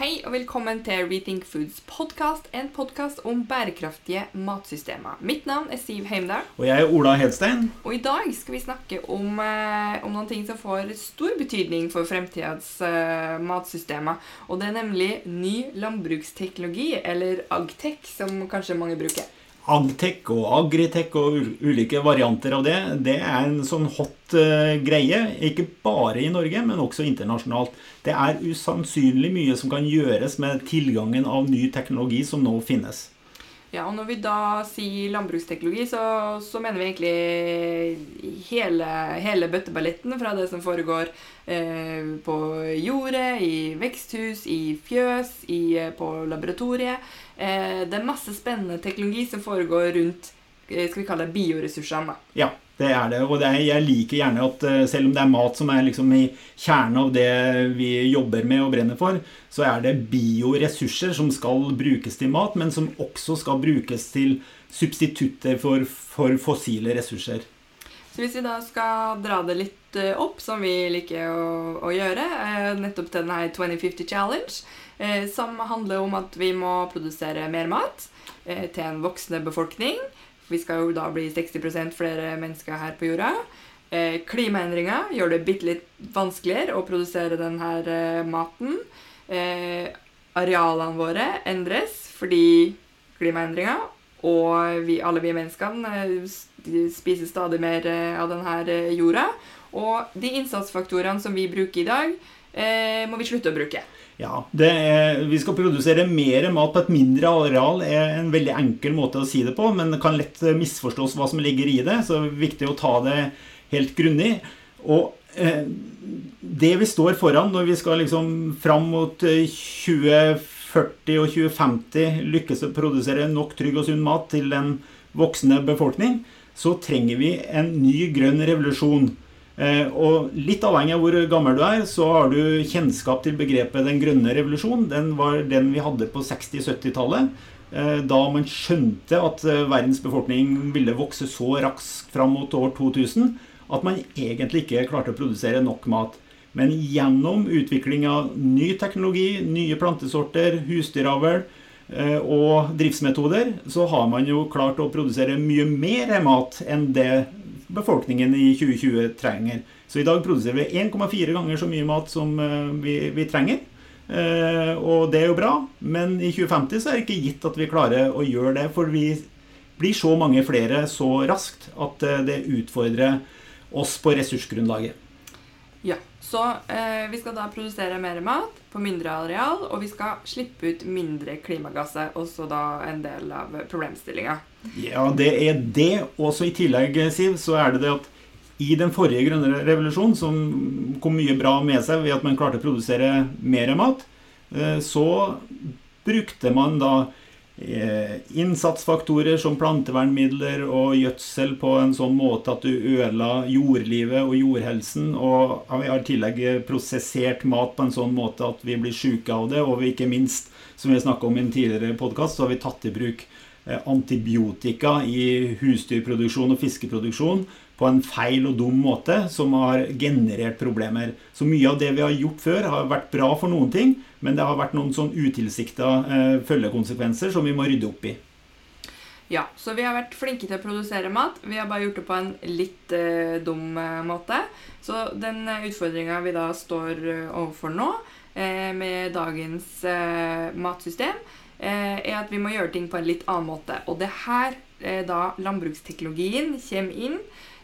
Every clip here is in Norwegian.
Hei og velkommen til Rethink Foods podkast, en podkast om bærekraftige matsystemer. Mitt navn er Siv Heimdal, Og jeg er Ola Hedstein. og i dag skal vi snakke om, eh, om noen ting som får stor betydning for fremtidens eh, matsystemer. Og det er nemlig ny landbruksteknologi, eller Agtech, som kanskje mange bruker. Agtech og Agritech og ulike varianter av det, det er en sånn hot eh, greie. Ikke bare i Norge, men også internasjonalt. Det er usannsynlig mye som kan gjøres med tilgangen av ny teknologi som nå finnes. Ja, og Når vi da sier landbruksteknologi, så, så mener vi egentlig hele, hele bøtteballetten fra det som foregår eh, på jordet, i veksthus, i fjøs, i, eh, på laboratoriet. Eh, det er masse spennende teknologi som foregår rundt skal vi kalle det bioressursene. da. Ja, det er det. Og det er, jeg liker gjerne at eh, selv om det er mat som er liksom i kjernen av det vi jobber med og brenner for, så er det bioressurser som skal brukes til mat, men som også skal brukes til substitutter for, for fossile ressurser. Så hvis vi da skal dra det litt eh, opp, som vi liker å, å gjøre, eh, nettopp til denne 2050 Challenge, eh, som handler om at vi må produsere mer mat eh, til en voksende befolkning. Vi skal jo da bli 60% flere mennesker her på jorda. Eh, klimaendringer gjør det bitte litt vanskeligere å produsere denne eh, maten. Eh, arealene våre endres fordi klimaendringer, og vi, alle vi menneskene eh, spiser stadig mer eh, av denne eh, jorda. Og de innsatsfaktorene som vi bruker i dag, må vi slutte å bruke. Ja, er, Vi skal produsere mer mat på et mindre areal er en veldig enkel måte å si det på, men det kan lett eh, misforstås hva som ligger i det, så det er viktig å ta det helt grundig. Og eh, det vi står foran når vi skal liksom fram mot eh, 2040 og 2050 lykkes å produsere nok trygg og sunn mat til en voksende befolkning, så trenger vi en ny grønn revolusjon. Eh, og litt avhengig av hvor gammel du er, så har du kjennskap til begrepet den grønne revolusjon. Den var den vi hadde på 60-70-tallet. eh, Da man skjønte at eh, verdens befolkning ville vokse så raskt fram mot år 2000 at man egentlig ikke klarte å produsere nok mat. Men gjennom utvikling av ny teknologi, nye plantesorter, husdyravl og driftsmetoder, så har man jo klart å produsere mye mer mat enn det befolkningen i 2020 trenger. Så i dag produserer vi 1,4 ganger så mye mat som eh, vi, vi trenger. Eh, og det er jo bra, men i 2050 så er det ikke gitt at vi klarer å gjøre det, for vi blir så mange flere så raskt at eh, det utfordrer oss på ressursgrunnlaget. Ja, Så eh, vi skal da produsere mer mat på mindre areal, og vi skal slippe ut mindre klimagasser, også da en del av problemstillinga. Ja, det er det. Også i tillegg, Siv, så er det det at i den forrige grønne revolusjonen, som kom mye bra med seg ved at man klarte å produsere mer mat, eh, så brukte man da eh, innsatsfaktorer som plantevernmidler og gjødsel på en sånn måte at du ødela jordlivet og jordhelsen, og vi har i tillegg prosessert mat på en sånn måte at vi blir syke av det, og vi ikke minst, som vi snakka om i en tidligere podkast, så har vi tatt i bruk antibiotika i husdyrproduksjon og fiskeproduksjon på en feil og dum måte som har generert problemer. Så mye av det vi har gjort før, har vært bra for noen ting, men det har vært noen sånn utilsikta eh, følgekonsekvenser som vi må rydde opp i. Ja, så vi har vært flinke til å produsere mat. Vi har bare gjort det på en litt eh, dum eh, måte. Så den utfordringa vi da står eh, overfor nå, eh, med dagens eh, matsystem, eh, er at vi må gjøre ting på en litt annen måte. Og det er her eh, da landbruksteknologien kommer inn.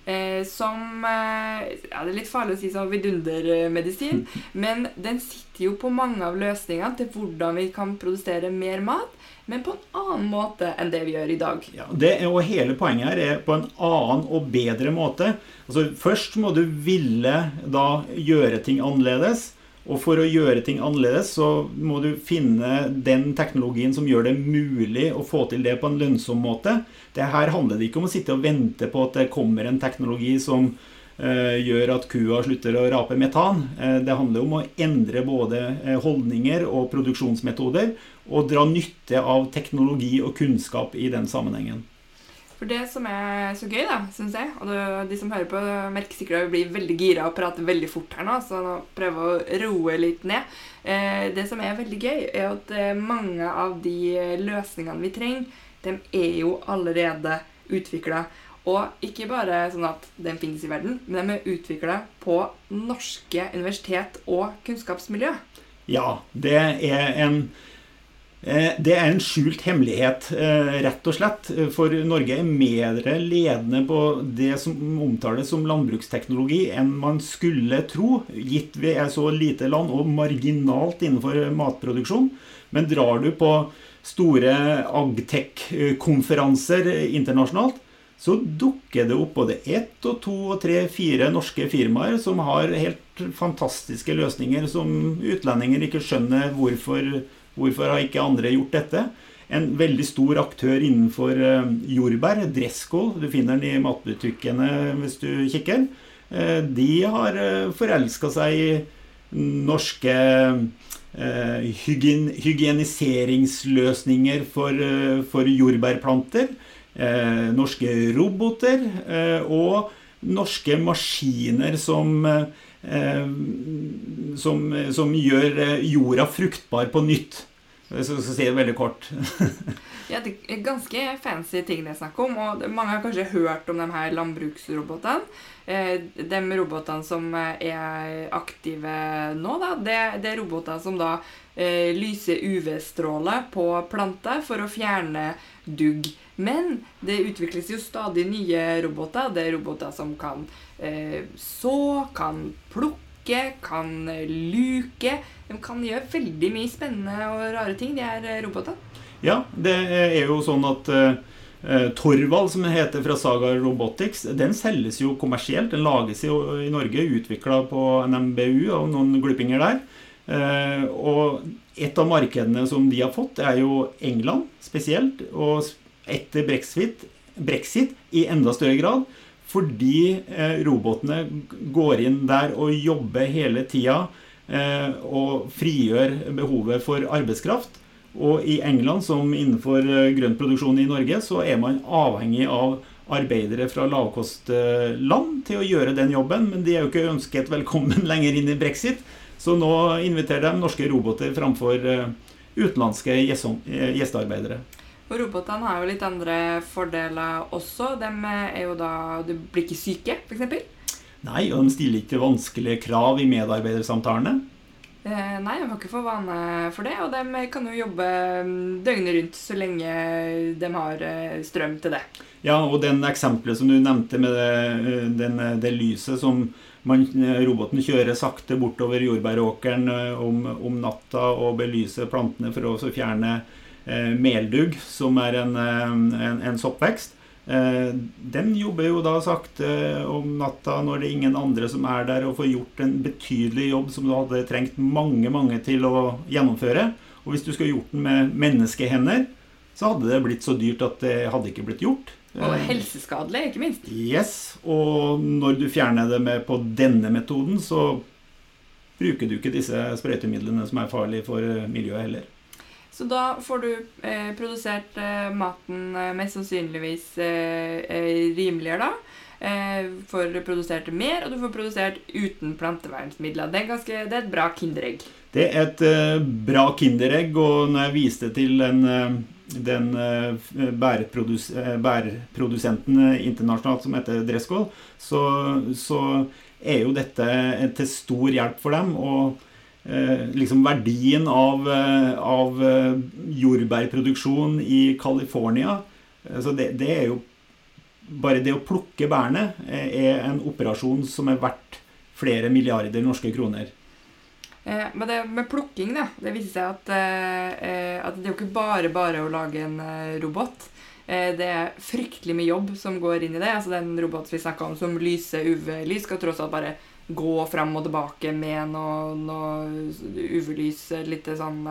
Eh, som eh, ja, Det er litt farlig å si sånn vidundermedisin, men den sitter jo på mange av løsningene til hvordan vi kan produsere mer mat, men på en annen måte enn det vi gjør i dag. Ja, det er jo Hele poenget her er på en annen og bedre måte. Altså Først må du ville da gjøre ting annerledes. Og for å gjøre ting annerledes, så må du finne den teknologien som gjør det mulig å få til det på en lønnsom måte. Det her handler det ikke om å sitte og vente på at det kommer en teknologi som eh, gjør at kua slutter å rape metan. Eh, det handler om å endre både eh, holdninger og produksjonsmetoder, og dra nytte av teknologi og kunnskap i den sammenhengen. For det som er så gøy, da, syns jeg, og det, de som hører på, merker sikkert at vi blir veldig gira og prater veldig fort her nå, så nå prøver å roe litt ned. Eh, det som er veldig gøy, er at eh, mange av de løsningene vi trenger, de er jo allerede utvikla. Og ikke bare sånn at den finnes i verden, men de er utvikla på norske universitet og kunnskapsmiljø. Ja, det er en det er en skjult hemmelighet, eh, rett og slett. For Norge er mer ledende på det som omtales som landbruksteknologi enn man skulle tro, gitt vi er så lite land og marginalt innenfor matproduksjon. Men drar du på store agtech-konferanser internasjonalt, så dukker det opp både ett og to og tre, fire norske firmaer som har helt fantastiske løsninger som utlendinger ikke skjønner hvorfor Hvorfor har ikke andre gjort dette? En veldig stor aktør innenfor eh, jordbær, Dresskål, du finner den i matbutikkene hvis du kikker, eh, de har eh, forelska seg i norske hygieniseringsløsninger for, jordbærplanter. norske roboter og norske maskiner som som, som, gjør eh, jorda fruktbar på nytt. Hvis jeg si det veldig kort. ja, Det er ganske fancy ting det er snakk om. og Mange har kanskje hørt om de her landbruksrobotene. Eh, de robotene som er aktive nå, da, det, det er roboter som da eh, lyser UV-stråler på planter for å fjerne dugg. Men det utvikles jo stadig nye roboter. Det er roboter som kan eh, så, kan plukke, kan luke. De kan gjøre veldig mye spennende og rare ting, de her eh, robotene. Ja, det er jo sånn at uh, Torvald, som det heter fra Saga Robotics, den selges jo kommersielt. Den lages jo i Norge, utvikla på NMBU og noen glippinger der. Uh, og et av markedene som de har fått, er jo England spesielt. Og etter brexit, brexit i enda større grad. Fordi eh, robotene går inn der og jobber hele tida eh, og frigjør behovet for arbeidskraft. Og i England, som innenfor eh, grønn produksjon i Norge, så er man avhengig av arbeidere fra lavkostland til å gjøre den jobben. Men de er jo ikke ønsket velkommen lenger inn i brexit. Så nå inviterer de norske roboter framfor utenlandske gjestearbeidere. Og robotene har jo litt andre fordeler også. De er jo da Du blir ikke syke, f.eks. Nei, og de stiller ikke vanskelige krav i medarbeidersamtalene. Eh, nei, de har ikke for vane for det, og de kan jo jobbe mm, døgnet rundt så lenge de har eh, strøm til det. Ja, og den eksempelet som du nevnte med det, eh, den, det lyset som man, roboten kjører sakte bortover jordbæråkeren om, om natta og belyser plantene for å fjerne meldugg, som er en, eh, en, en soppvekst. Eh, den jobber jo da sakte om natta når det er ingen andre som er der, og får gjort en betydelig jobb som du hadde trengt mange mange til å gjennomføre. Og hvis du skulle gjort den med menneskehender, så hadde det blitt så dyrt at det hadde ikke blitt gjort. Og helseskadelig, ikke minst. Yes. Og når du fjerner det med på denne metoden, så bruker du ikke disse sprøytemidlene som er farlige for miljøet heller. Så da får du eh, produsert eh, maten eh, mest sannsynligvis eh, eh, rimeligere, da. Får produsert mer, og du får produsert uten plantevernsmidler. Det er, ganske, det er et bra kinderegg. Det er et bra kinderegg, og når jeg viste til den, den bærprodus, bærprodusenten internasjonalt som heter Dreskål, så, så er jo dette til stor hjelp for dem. og liksom verdien av, eh, av eh, jordbærproduksjon i California Så det, det, er jo Bare det å plukke bærene er en operasjon som er verdt flere milliarder norske kroner. Eh, men det med plukking, da, det viser seg at, eh, at det er jo ikke bare bare å lage en robot. Eh, det er fryktelig mye jobb som går inn i det. altså Den roboten vi snakka om som lyser UV-lys, skal tross alt bare gå fram og tilbake med noe, noe UV-lys, litt sånn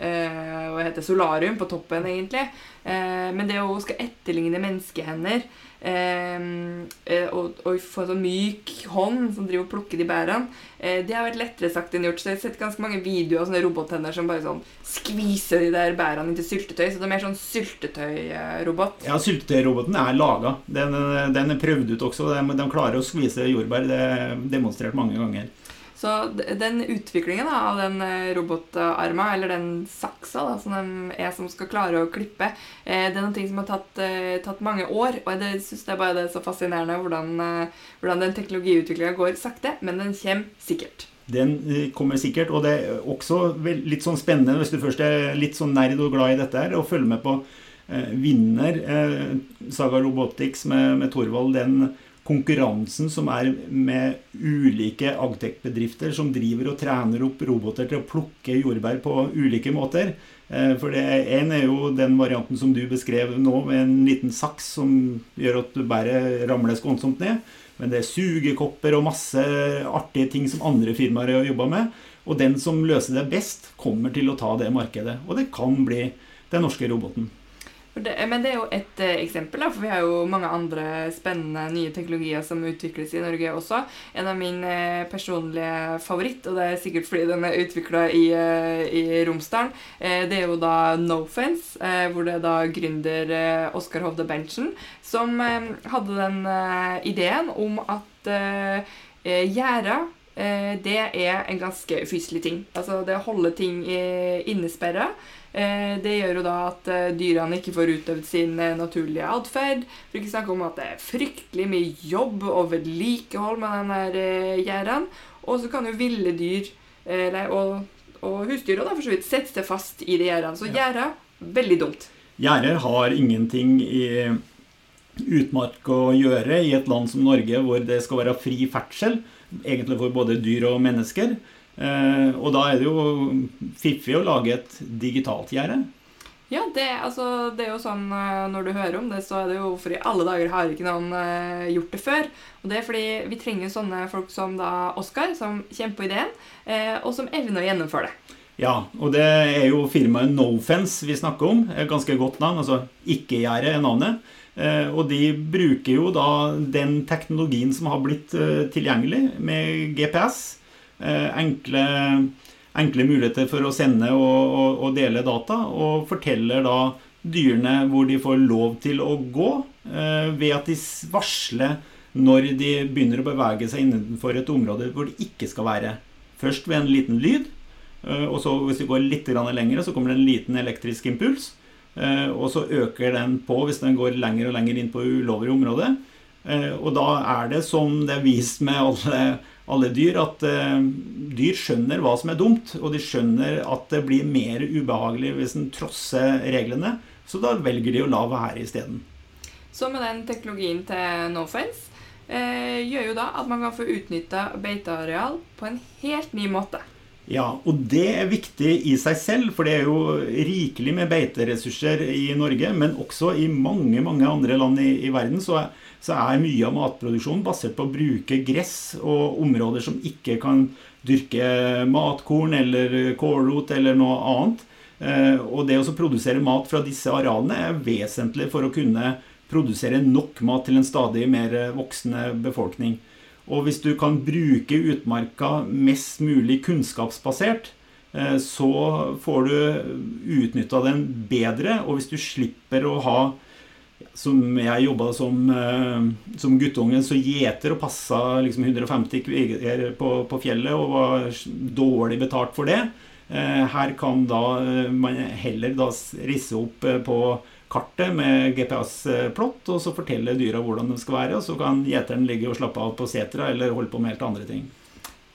eh, og heter solarium på toppen, egentlig. Uh, men det å skal etterligne menneskehender uh, og, og, få en sånn myk hånd som driver og plukker de bærene, det har vært lettere sagt enn gjort. Så jeg har sett ganske mange videoer av sånne robothender som bare sånn skviser de der bærene inn til syltetøy. Så det er mer sånn syltetøyrobot. Ja, syltetøyroboten er laga. Den, den, er prøvd ut også. De, de klarer å skvise jordbær. Det er demonstrert mange ganger. Så den utviklingen da, av den eh, robotarma, eller den saksa da, som de er som skal klare å klippe, eh, det er noe som har tatt, eh, tatt, mange år. Og jeg syns det er bare det er så fascinerende hvordan, hvordan den teknologiutviklinga går sakte, men den kommer sikkert. Den kommer sikkert, og det er også litt sånn spennende hvis du først er litt sånn nerd og glad i dette her, å følge med på vinner Saga Robotics med, med Torvald den konkurransen som er med ulike agtech-bedrifter som driver og trener opp roboter til å plukke jordbær på ulike måter. Eh, for det en er jo den varianten som du beskrev nå, med en liten saks som gjør at bæret ramler skånsomt ned. Men det er sugekopper og masse artige ting som andre firmaer har jobba med. Og den som løser det best, kommer til å ta det markedet. Og det kan bli den norske roboten. Det, men det er jo et eh, eksempel, da, for vi har jo mange andre spennende nye teknologier som utvikles i Norge også. En av min eh, personlige favoritt, og det er sikkert fordi den er utvikla i, eh, i, Romsdalen, det er jo da Nofence, hvor det er da gründer Oskar Hovde Berntsen som hadde den ideen om at gjerder det er en ganske ufyselig ting. Altså det å holde ting innesperra. Eh, det gjør jo da at eh, dyrene ikke får utøvd sin eh, naturlige atferd. For ikke snakke om at det er fryktelig mye jobb og vedlikehold med denne gjerdene. Og så kan jo ville dyr og, og husdyr da, for så vidt sette seg fast i de gjerdene. Så gjerder veldig dumt. Gjerder har ingenting i utmark å gjøre i et land som Norge hvor det skal være fri ferdsel, egentlig for både dyr og mennesker. Eh, og da er det jo fiffig å lage et digitalt gjerde. Ja, det, altså, det, er jo sånn eh, når du hører om det, så er det jo hvorfor i alle dager har ikke noen eh, gjort det før. Og det er fordi vi trenger sånne folk som da Oskar, som kjemper på ideen, eh, og som evner å gjennomføre det. Ja, og det er jo firmaet Nofence vi snakker om. Et ganske godt navn. altså Ikke-gjerde er navnet. Eh, og de bruker jo da den teknologien som har blitt tilgjengelig med GPS Eh, enkle, enkle, muligheter for å sende og, og, og, dele data, og forteller da dyrene hvor de får lov til å gå, eh, ved at de varsler når de begynner å bevege seg innenfor et område hvor de ikke skal være. Først ved en liten lyd, eh, og så hvis de går litt lenger, så kommer det en liten elektrisk impuls. Og så øker den på hvis den går lenger og lenger inn på ulovlig område. Og da er det som det er vist med alle alle dyr at uh, dyr skjønner hva som er dumt, og de skjønner at det blir mer ubehagelig hvis en trosser reglene. Så da velger de å la være isteden. Så med den teknologien til Nofence eh, gjør jo da at man kan få utnytta beiteareal på en helt ny måte. Ja, og det er viktig i seg selv, for det er jo rikelig med beiteressurser i Norge, men også i mange, mange andre land i, i verden. så er så er mye av matproduksjonen basert på å bruke gress og områder som ikke kan dyrke matkorn eller kålrot eller noe annet. Eh, og det å produsere mat fra disse arealene er vesentlig for å kunne produsere nok mat til en stadig mer voksende befolkning. Og hvis du kan bruke utmarka mest mulig kunnskapsbasert, eh, så får du utnytta den bedre. Og hvis du slipper å ha som jeg jobba som, eh, som guttunge, så gjeter og passa liksom 150 kviger på, på, fjellet og var dårlig betalt for det. Eh, her kan da uh, man heller da risse opp på kartet med GPS-plott, og så fortelle dyra hvordan de skal være, og så kan gjeteren ligge og slappe av på setra eller holde på med helt andre ting.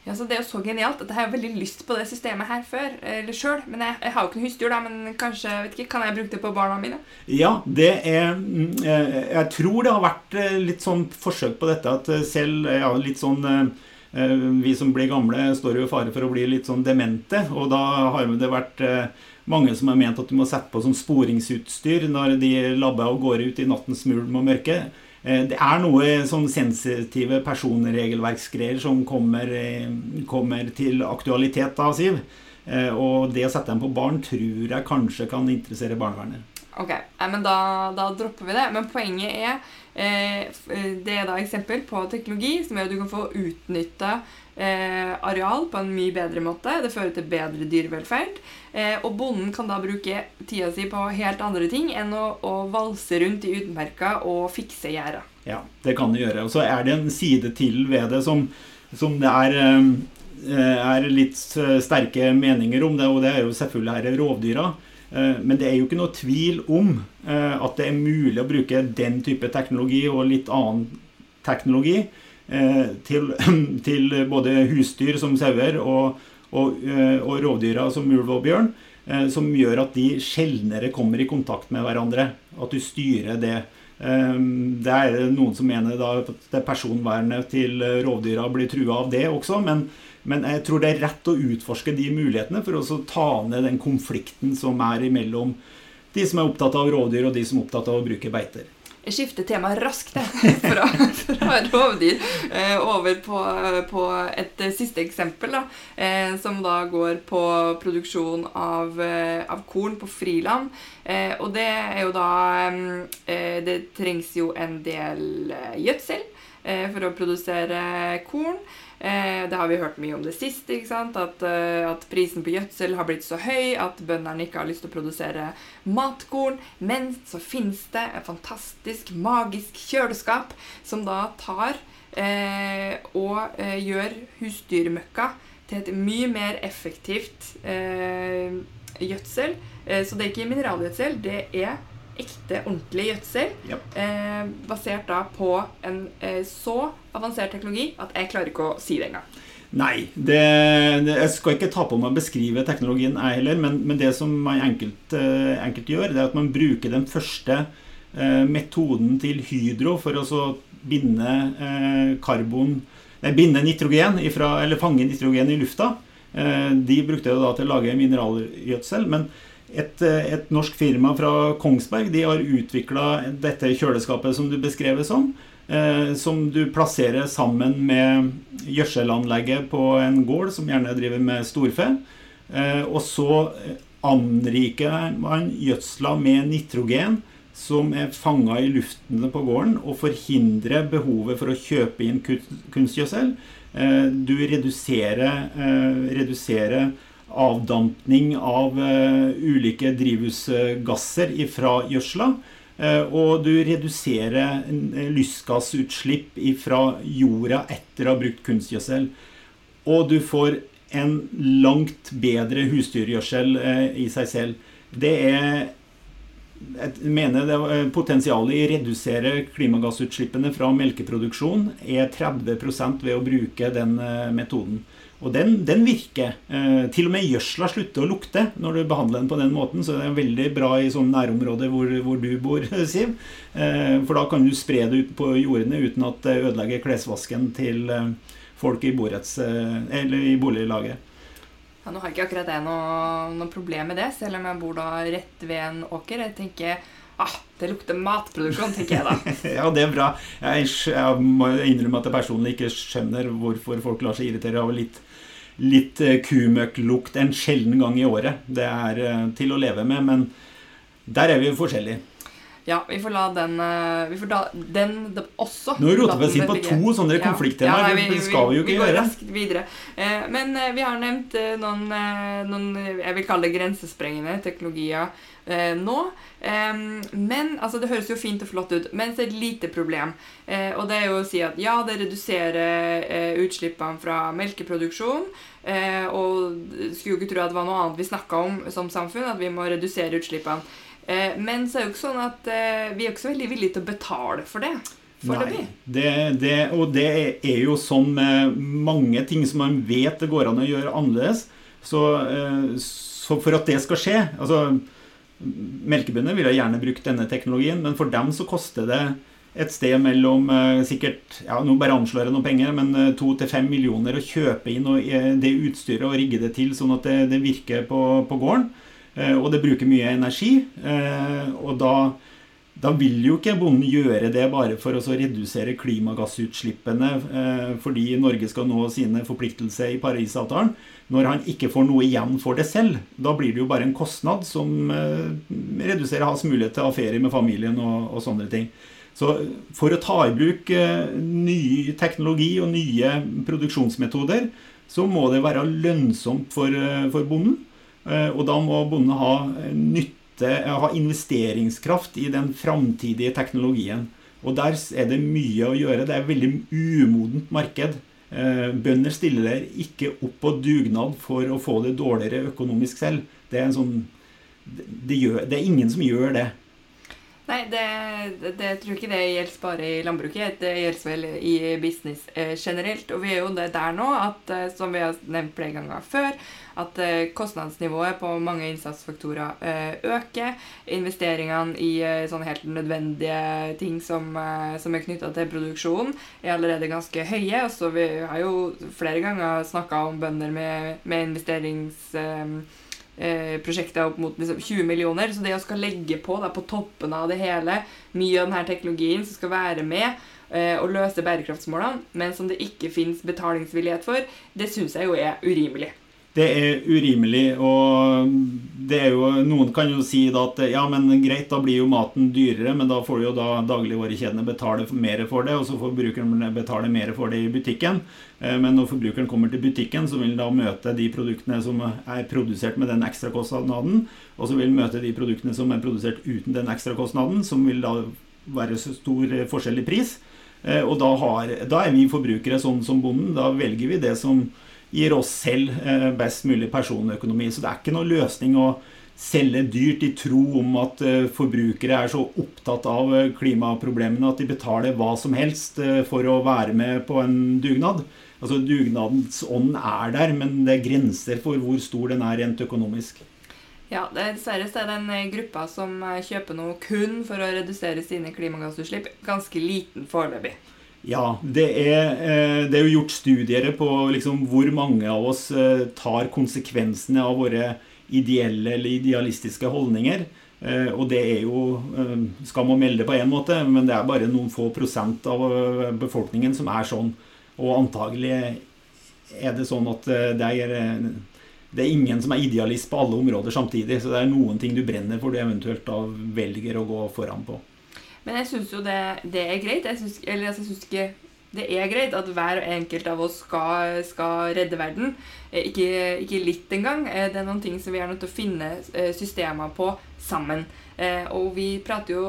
Ja, så Det er jo så genialt at jeg har veldig lyst på det systemet her før, eller sjøl. Men jeg, jeg, har jo ikke noe husdyr, da, men kanskje, vet ikke, kan jeg bruke det på barna mine? Ja, det er mm, eh, Jeg tror det har vært eh, litt sånn forsøk på dette at eh, selv ja, litt sånn vi som blir gamle, står jo i fare for å bli litt sånn demente. Og da har det vært mange som har ment at du må sette på sånn sporingsutstyr når de labber og går ut i nattens mulm og mørke. Eh, det er noe sånn sensitive personregelverksgreier som kommer, eh, kommer, til aktualitet da, Siv. Og det å sette dem på barn tror jeg kanskje kan interessere barnevernet. Ok, men da, da, dropper vi det. Men poenget er eh, Det er da eksempel på teknologi som gjør at du kan få utnytta eh, areal på en mye bedre måte. Det fører til bedre dyrevelferd. Eh, og bonden kan da bruke tida si på helt andre ting enn å, å valse rundt i utmerka og fikse gjerda. Ja, det kan det gjøre. Og så er det en side til ved det som, som det er eh, er litt sterke meninger om det, og det er jo selvfølgelig her rovdyra. Eh, men det er jo ikke noe tvil om eh, at det er mulig å bruke den type teknologi og litt annen teknologi eh, til, til både husdyr som sauer og, og, og rovdyra som ulv og bjørn, som gjør at de sjeldnere kommer i kontakt med hverandre. At du styrer det. Det er noen som mener at personvernet til rovdyra blir trua av det også, men men jeg tror det er rett å utforske de mulighetene for å ta ned den konflikten som er imellom de som er opptatt av rovdyr, og de som er opptatt av å bruke beiter. Jeg skifter tema raskt fra, fra rovdyr eh, over på, på, et siste eksempel, da, eh, som da går på produksjon av, eh, av korn på friland. Eh, og det er jo da eh, Det trengs jo en del eh, gjødsel for å produsere korn. Eh, det har vi hørt mye om det sist. ikke sant? At, eh, at, prisen på gjødsel har blitt så høy at bøndene ikke har lyst til å produsere matkorn. Men så finnes det et fantastisk, magisk kjøleskap som da tar eh, og eh, gjør husdyrmøkka til et mye mer effektivt eh, gjødsel. Eh, så det er ikke mineralgjødsel, det er ekte, ordentlig gjødsel. Yep. Eh, basert da på en eh, så avansert teknologi at jeg klarer ikke å si det engang. Nei, det, det, jeg skal ikke ta på meg å beskrive teknologien, jeg heller. Men, men det som man enkelt, eh, enkelt, gjør, det er at man bruker den første eh, metoden til Hydro for å binde eh, karbon nei, binde nitrogen ifra, eller fange nitrogen i lufta. Eh, de brukte det da til å lage mineralgjødsel. men et, eh, et, norsk firma fra Kongsberg de har utvikla dette kjøleskapet som du beskrev som. Eh, som du plasserer sammen med gjødselanlegget på en gård som gjerne driver med storfe. Eh, og så anriker man gjødsla med nitrogen som er fanga i luftene på gården, og forhindrer behovet for å kjøpe inn kunstgjødsel. Eh, du reduserer, eh, reduserer avdampning av uh, ulike drivhusgasser fra gjødsla. Uh, og du reduserer lystgassutslipp fra jorda etter å ha brukt kunstgjødsel. Og du får en langt bedre husdyrgjødsel i seg selv. Det er jeg mener det Potensialet i å redusere klimagassutslippene fra melkeproduksjon er 30% ved å bruke den metoden. Og den, den virker. Eh, til og med gjødsla slutter å lukte når du behandler den på den måten. Så det er veldig bra i sånne nærområder hvor, hvor du bor, Siv. Eh, for da kan du spre det ut på jordene uten at det ødelegger klesvasken til eh, folk i, borets, eh, i boliglaget. Ja, nå har ikke akkurat jeg noe, noe, problem med det, selv om jeg bor da rett ved en åker. Jeg tenker ah, det lukter matproduksjon, tenker jeg da. ja, det er bra. Jeg, jeg må innrømme at jeg personlig ikke skjønner hvorfor folk lar seg irritere av litt litt eh, kumøkklukt en sjelden gang i året. Det er eh, til å leve med, men der er vi forskjellige. Ja, vi får la den eh, Vi får da den også Nå roter vi oss inn på to sånne konflikttemaer. Ja, det skal vi jo ikke vi går raskt videre. Men vi har nevnt noen, noen jeg vil kalle det grensesprengende teknologier nå. Men altså, det høres jo fint og flott ut, men det er et lite problem. Og det er jo å si at ja, det reduserer utslippene fra melkeproduksjon. Og skulle jo ikke tro at det var noe annet vi snakka om som samfunn, at vi må redusere utslippene. Eh, men så er det jo ikke sånn at eh, vi er ikke så veldig villige til å betale for det. Nei, det, det, og det er jo sånn med mange ting som man vet det går an å gjøre annerledes. Så, eh, så for at det skal skje altså Melkebønder ville gjerne brukt denne teknologien, men for dem så koster det et sted mellom sikkert ja, nå bare anslår jeg noen penger, men to til fem millioner å kjøpe inn det utstyret og rigge det til sånn at det, det virker på, på gården. Eh, og det bruker mye energi. Eh, og da da vil jo ikke bonden gjøre det bare for å redusere klimagassutslippene eh, fordi Norge skal nå sine forpliktelser i Parisavtalen, når han ikke får noe igjen for det selv. Da blir det jo bare en kostnad som reduserer hans mulighet til å ha ferie med familien og, og sånne ting. Så for å ta i bruk ny teknologi og nye produksjonsmetoder, så må det være lønnsomt for, for bonden. Eh, og da må bonden ha nytte, ha investeringskraft i den framtidige teknologien. Og der er det mye å gjøre. Det er et veldig umodent marked. Bønder stiller ikke opp på dugnad for å få det dårligere økonomisk selv. Det er, sånn, det, gjør, det er ingen som gjør det. Nei, det, det, jeg tror ikke det gjelder bare i landbruket. Det gjelder vel i business eh, generelt. Og vi er jo der nå at, eh, som vi har nevnt flere ganger før, at eh, kostnadsnivået på mange innsatsfaktorer eh, øker. Investeringene i eh, sånne helt nødvendige ting som, som er knytta til produksjon, er allerede ganske høye. Og så vi har jo flere ganger snakka om bønder med, med investerings eh, prosjektet opp mot liksom, 20 millioner. Så det å skal legge på da, på toppen av det hele mye av denne teknologien som skal være med eh, og løse bærekraftsmålene, men som det ikke fins betalingsvillighet for, det syns jeg jo er urimelig det er urimelig. Og det er jo, noen kan jo si da at ja, men greit, da blir jo maten dyrere, men da får jo da dagligvarekjedene betale mer for det, og så får forbrukeren betale mer for det i butikken. Eh, men når forbrukeren kommer til butikken, så vil han da møte de produktene som er produsert med den ekstrakostnaden, og så vil han møte de produktene som er produsert uten den ekstrakostnaden, som vil da være så stor forskjell i pris. Eh, og da, har, da er vi forbrukere sånn som bonden. Da velger vi det som gir oss selv eh, best mulig personøkonomi. Så det er ikke noen løsning å selge dyrt i tro om at eh, forbrukere er så opptatt av eh, klimaproblemene at de betaler hva som helst for å være med på en dugnad. Altså Dugnadens ånd er der, men det er grenser for hvor stor den er rent økonomisk. Ja, Dessverre er den gruppa som kjøper noe kun for å redusere sine klimagassutslipp, ganske liten foreløpig. Ja, det er, eh, det er, jo gjort studier på liksom hvor mange av oss eh, tar konsekvensene av våre ideelle eller idealistiske holdninger. Eh, og det er jo Skal man melde på én måte, men det er bare noen få prosent av befolkningen som er sånn. Og antagelig er det sånn at det er, det er ingen som er idealist på alle områder samtidig. Så det er noen ting du brenner for du eventuelt da velger å gå foran på. Men jeg syns jo det, det, er greit. Jeg synes, eller altså, jeg syns ikke det er greit at hver enkelt av oss skal, skal redde verden. Eh, ikke, ikke, litt engang. Eh, det er noen ting som vi er nødt til å finne eh, systemer på sammen. Og vi prater jo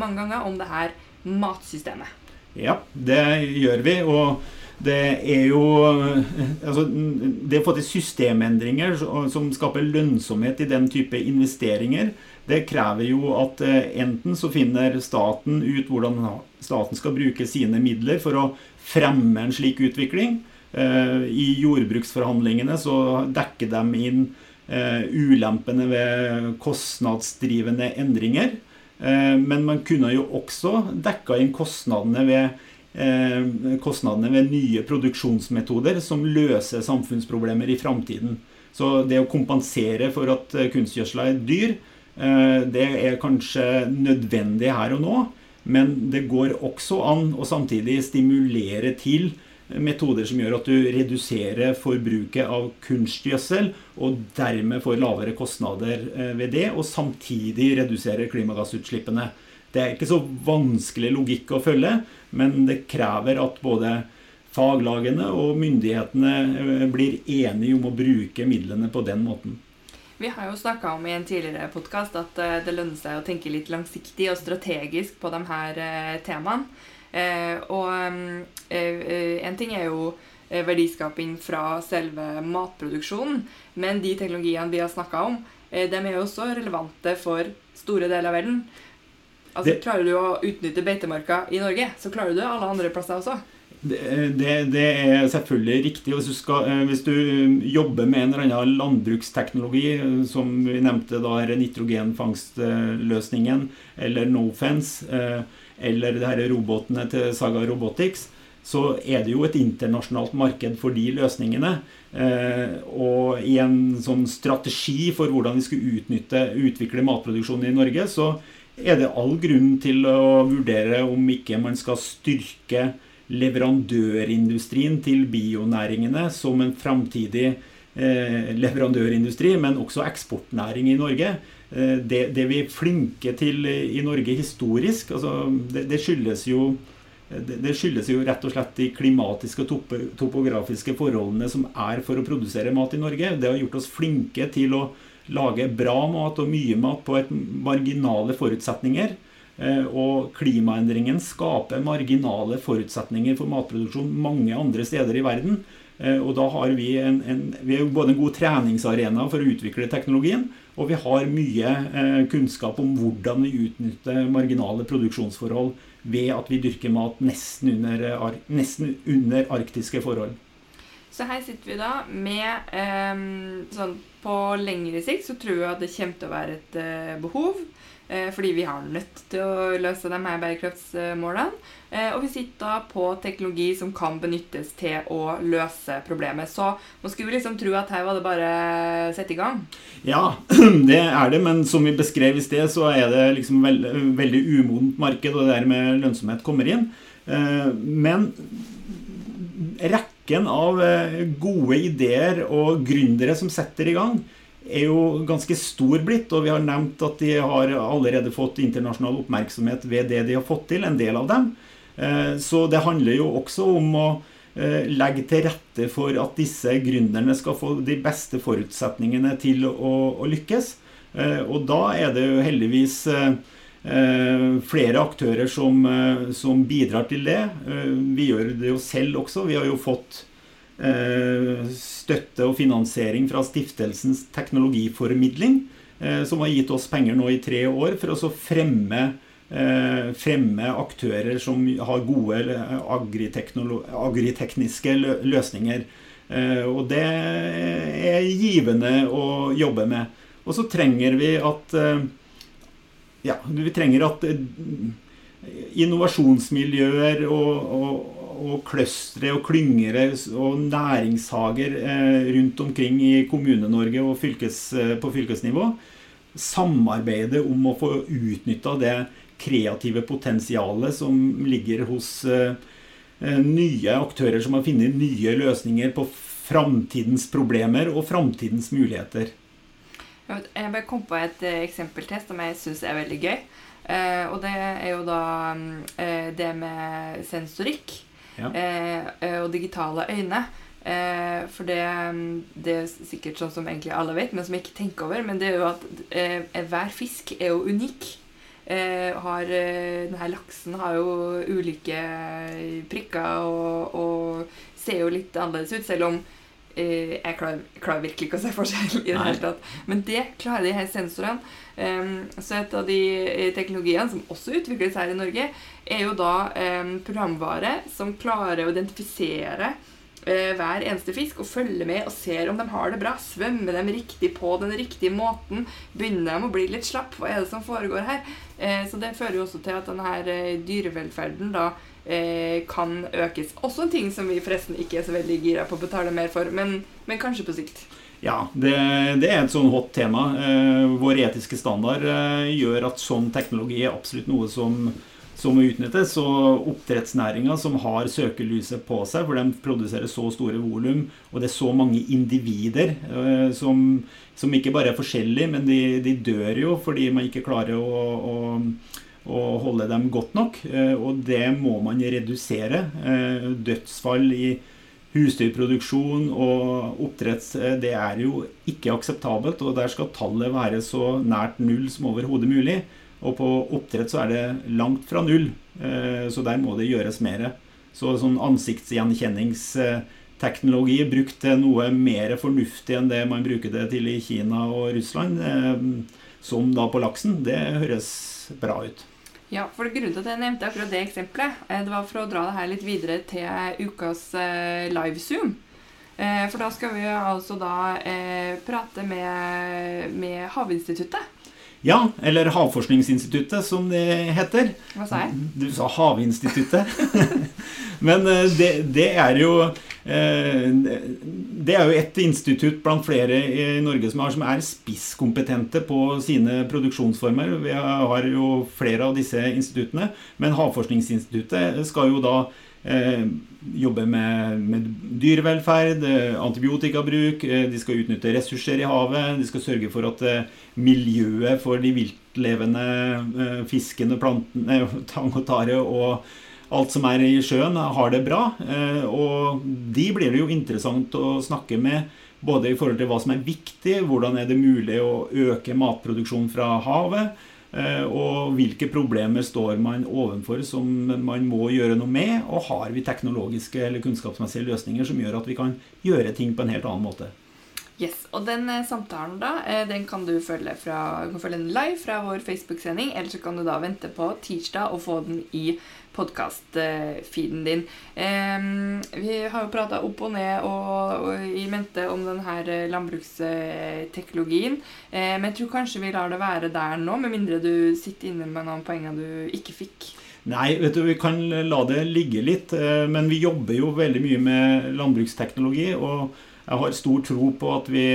mange ganger om det her matsystemet. Ja, det gjør vi. Og det er jo altså, Det å få til systemendringer som skaper lønnsomhet i den type investeringer, det krever jo at eh, enten så finner staten ut hvordan staten skal bruke sine midler for å fremme en slik utvikling. Eh, I jordbruksforhandlingene så dekker de inn eh, ulempene ved kostnadsdrivende endringer. Men man kunne jo også dekka inn kostnadene ved, kostnadene ved nye produksjonsmetoder som løser samfunnsproblemer i framtiden. Så det å kompensere for at kunstgjødsla er dyr, det er kanskje nødvendig her og nå, men det går også an å samtidig stimulere til metoder som gjør at du reduserer forbruket av kunstgjødsel, og dermed får lavere kostnader eh, ved det, og samtidig reduserer klimagassutslippene. Det er ikke så vanskelig logikk å følge, men det krever at både faglagene og myndighetene eh, blir enige om å bruke midlene på den måten. Vi har jo snakka om i en tidligere podkast at uh, det lønner seg å tenke litt langsiktig og strategisk på de her uh, temaene. Uh, og um, en ting er jo verdiskaping fra selve matproduksjonen, men de teknologiene vi har snakka om, de er jo også relevante for store deler av verden. Altså, det... Klarer du å utnytte beitemarka i Norge, så klarer du det alle andre plasser også. Det, det, er selvfølgelig riktig. Hvis du, skal, eh, hvis du, jobber med en eller annen landbruksteknologi, eh, som vi nevnte, da er nitrogenfangstløsningen, eller Nofence, eh, eller det her robotene til Saga Robotics, så er det jo et internasjonalt marked for de løsningene. Og i en sånn strategi for hvordan vi skulle utnytte, utvikle matproduksjonen i Norge, så er det all grunn til å vurdere om ikke man skal styrke leverandørindustrien til bionæringene som en framtidig eh, leverandørindustri, men også eksportnæring i Norge. Eh, det, det, vi er flinke til i Norge historisk, altså det, det, skyldes jo, det, skyldes jo rett og slett de klimatiske og topografiske forholdene som er for å produsere mat i Norge. Det har gjort oss flinke til å lage bra mat og mye mat på et marginale forutsetninger. Eh, og klimaendringen skaper marginale forutsetninger for matproduksjon mange andre steder i verden. Eh, og da har vi en, en, vi er både en god treningsarena for å utvikle teknologien, og vi har mye eh, kunnskap om hvordan vi utnytter marginale produksjonsforhold ved at vi dyrker mat nesten under, nesten under arktiske forhold. Så her sitter vi da med eh, sånn På lengre sikt så tror jeg at det kommer til å være et eh, behov Eh, fordi vi har nødt til å løse de her bærekraftsmålene. Eh, og vi sitter da på teknologi som kan benyttes til å løse problemet. Så man skulle liksom tro at her var det bare å sette i gang. Ja, det er det, men som vi beskrev i sted, så er det liksom veld, veldig umodent marked, og det der med lønnsomhet kommer inn. men men rekken av gode ideer og gründere som setter i gang, er jo ganske stor blitt, og vi har nevnt at de har allerede fått internasjonal oppmerksomhet ved det de har fått til, en del av dem. Eh, så det handler jo også om å eh, legge til rette for at disse gründerne skal få de beste forutsetningene til å, å lykkes. Eh, og da er det jo heldigvis flere aktører som, som bidrar til det. Vi gjør det jo selv også. Vi har jo fått Eh, støtte og finansiering fra stiftelsens teknologiformidling, eh, som har gitt oss penger nå i tre år for å fremme, eh, fremme aktører som har gode agritekniske løsninger. Og det er givende å jobbe med. Og så trenger vi at Ja, vi trenger at innovasjonsmiljøer og, og og clustere og klyngere og næringshager eh, rundt omkring i Kommune-Norge og fylkes, eh, på fylkesnivå samarbeide om å få utnytta det kreative potensialet som ligger hos eh, nye aktører som har funnet nye løsninger på framtidens problemer og framtidens muligheter. Jeg bare kom på et eksempel til som jeg syns er veldig gøy. og det er jo da det med sensorikk ja. eh, og digitale øyne. Eh, for det, det, er sikkert sånn som egentlig alle vet, men som jeg ikke tenker over. Men det er jo at eh, hver fisk er jo unik. Eh, har, eh, denne laksen har jo ulike prikker og, og, ser jo litt annerledes ut, selv om eh, jeg klarer, klarer, virkelig ikke å se forskjell i det hele tatt. Men det klarer de her sensorene. Um, så et av de eh, teknologiene som også utvikles her i Norge, er jo da um, programvare som klarer å identifisere uh, hver eneste fisk og følge med og ser om de har det bra. Svømmer de riktig på den riktige måten? Begynner de å bli litt slapp? Hva er det som foregår her? Uh, så det fører jo også til at denne uh, dyrevelferden da kan økes. Også en ting som vi forresten ikke er så veldig gira på å betale mer for, men, men kanskje på sikt. Ja, det, det, er et sånn hot tema. Eh, vår etiske standard eh, gjør at sånn teknologi er absolutt noe som, som må utnyttes. Og oppdrettsnæringa som har søkelyset på seg, for de produserer så store volum, og det er så mange individer eh, som, som, ikke bare er forskjellige, men de, de, dør jo fordi man ikke klarer å, å, å holde dem godt nok. Eh, og det må man redusere. Eh, dødsfall i husdyrproduksjon og oppdrett eh, det er jo ikke akseptabelt. Og der skal tallet være så nært null som overhodet mulig. Og på oppdrett så er det langt fra null, så der må det gjøres mer. Så sånn ansiktsgjenkjenningsteknologi brukt til noe mer fornuftig enn det man bruker det til i Kina og Russland, som da på laksen, det høres bra ut. Ja, for Grunnen til at jeg nevnte akkurat det eksempelet, eh, det var for å dra det her litt videre til ukas livezoom. live-zoom. Eh, for da skal vi altså da prate med, med Havinstituttet. Ja, eller Havforskningsinstituttet, som det heter. Hva sa jeg? Du sa Havinstituttet. Men det, det, er jo det er jo et institutt blant flere i Norge som, har, som er spisskompetente på sine produksjonsformer. Vi har jo flere av disse instituttene. Men Havforskningsinstituttet skal jo da eh, jobbe med, med dyrevelferd, eh, antibiotikabruk, eh, de skal utnytte ressurser i havet, de skal sørge for at eh, miljøet for de viltlevende eh, fiskene, plantene, tang og tare og alt som er i sjøen, har det bra. Eh, og de blir det jo interessant å snakke med. Både i forhold til hva som er viktig, hvordan er det mulig å øke matproduksjon fra havet. Eh, og hvilke problemer står man overfor som man må gjøre noe med. Og har vi teknologiske eller kunnskapsmessige løsninger som gjør at vi kan gjøre ting på en helt annen måte. Yes, og den eh, samtalen da, den kan du følge, fra, kan følge live fra vår Facebook-sending, eller så kan du da vente på tirsdag og få den i podkast-feeden din. vi har jo prata opp og ned og, og, i mente om denne eh, landbruksteknologien. men jeg tror kanskje vi lar det være der nå, med mindre du sitter inne med noen poenger du ikke fikk. Nei, vet du, vi kan la det ligge litt. Eh, men vi jobber jo veldig mye med landbruksteknologi. Og jeg har stor tro på at vi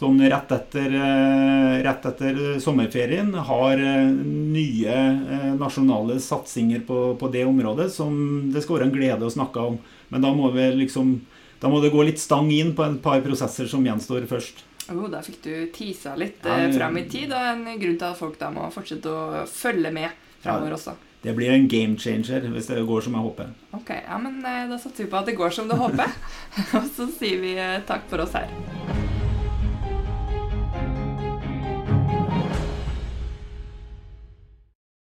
sånn rett etter, eh, rett etter sommerferien har eh, nye eh, nasjonale satsinger på, på, det området som det skal være en glede å snakke om. Men da må, vi liksom, da må det gå litt stang inn på et par prosesser som gjenstår først. Oh, da fikk du tisa litt ja, fram i tid, og en grunn til at folk da må fortsette å følge med framover ja, også. Det blir en game changer hvis det går som jeg håper. Ok, ja, men Da satser vi på at det går som du håper. og så sier vi takk for oss her.